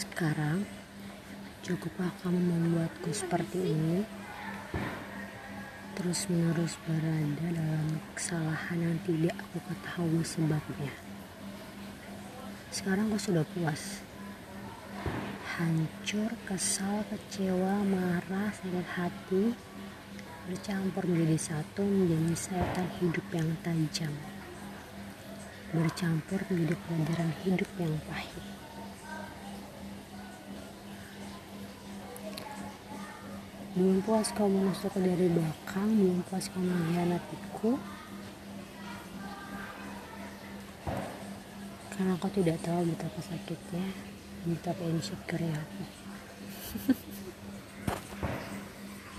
Sekarang, cukuplah kamu membuatku seperti ini, terus-menerus berada dalam kesalahan yang tidak aku ketahui sebabnya. Sekarang kau sudah puas. Hancur, kesal, kecewa, marah, sakit hati, bercampur menjadi satu menjadi sayatan hidup yang tajam. Bercampur menjadi pelajaran hidup yang pahit. Belum puas kau menusuk dari belakang, belum puas kau mengkhianatiku. Karena kau tidak tahu betapa sakitnya, betapa insecure aku.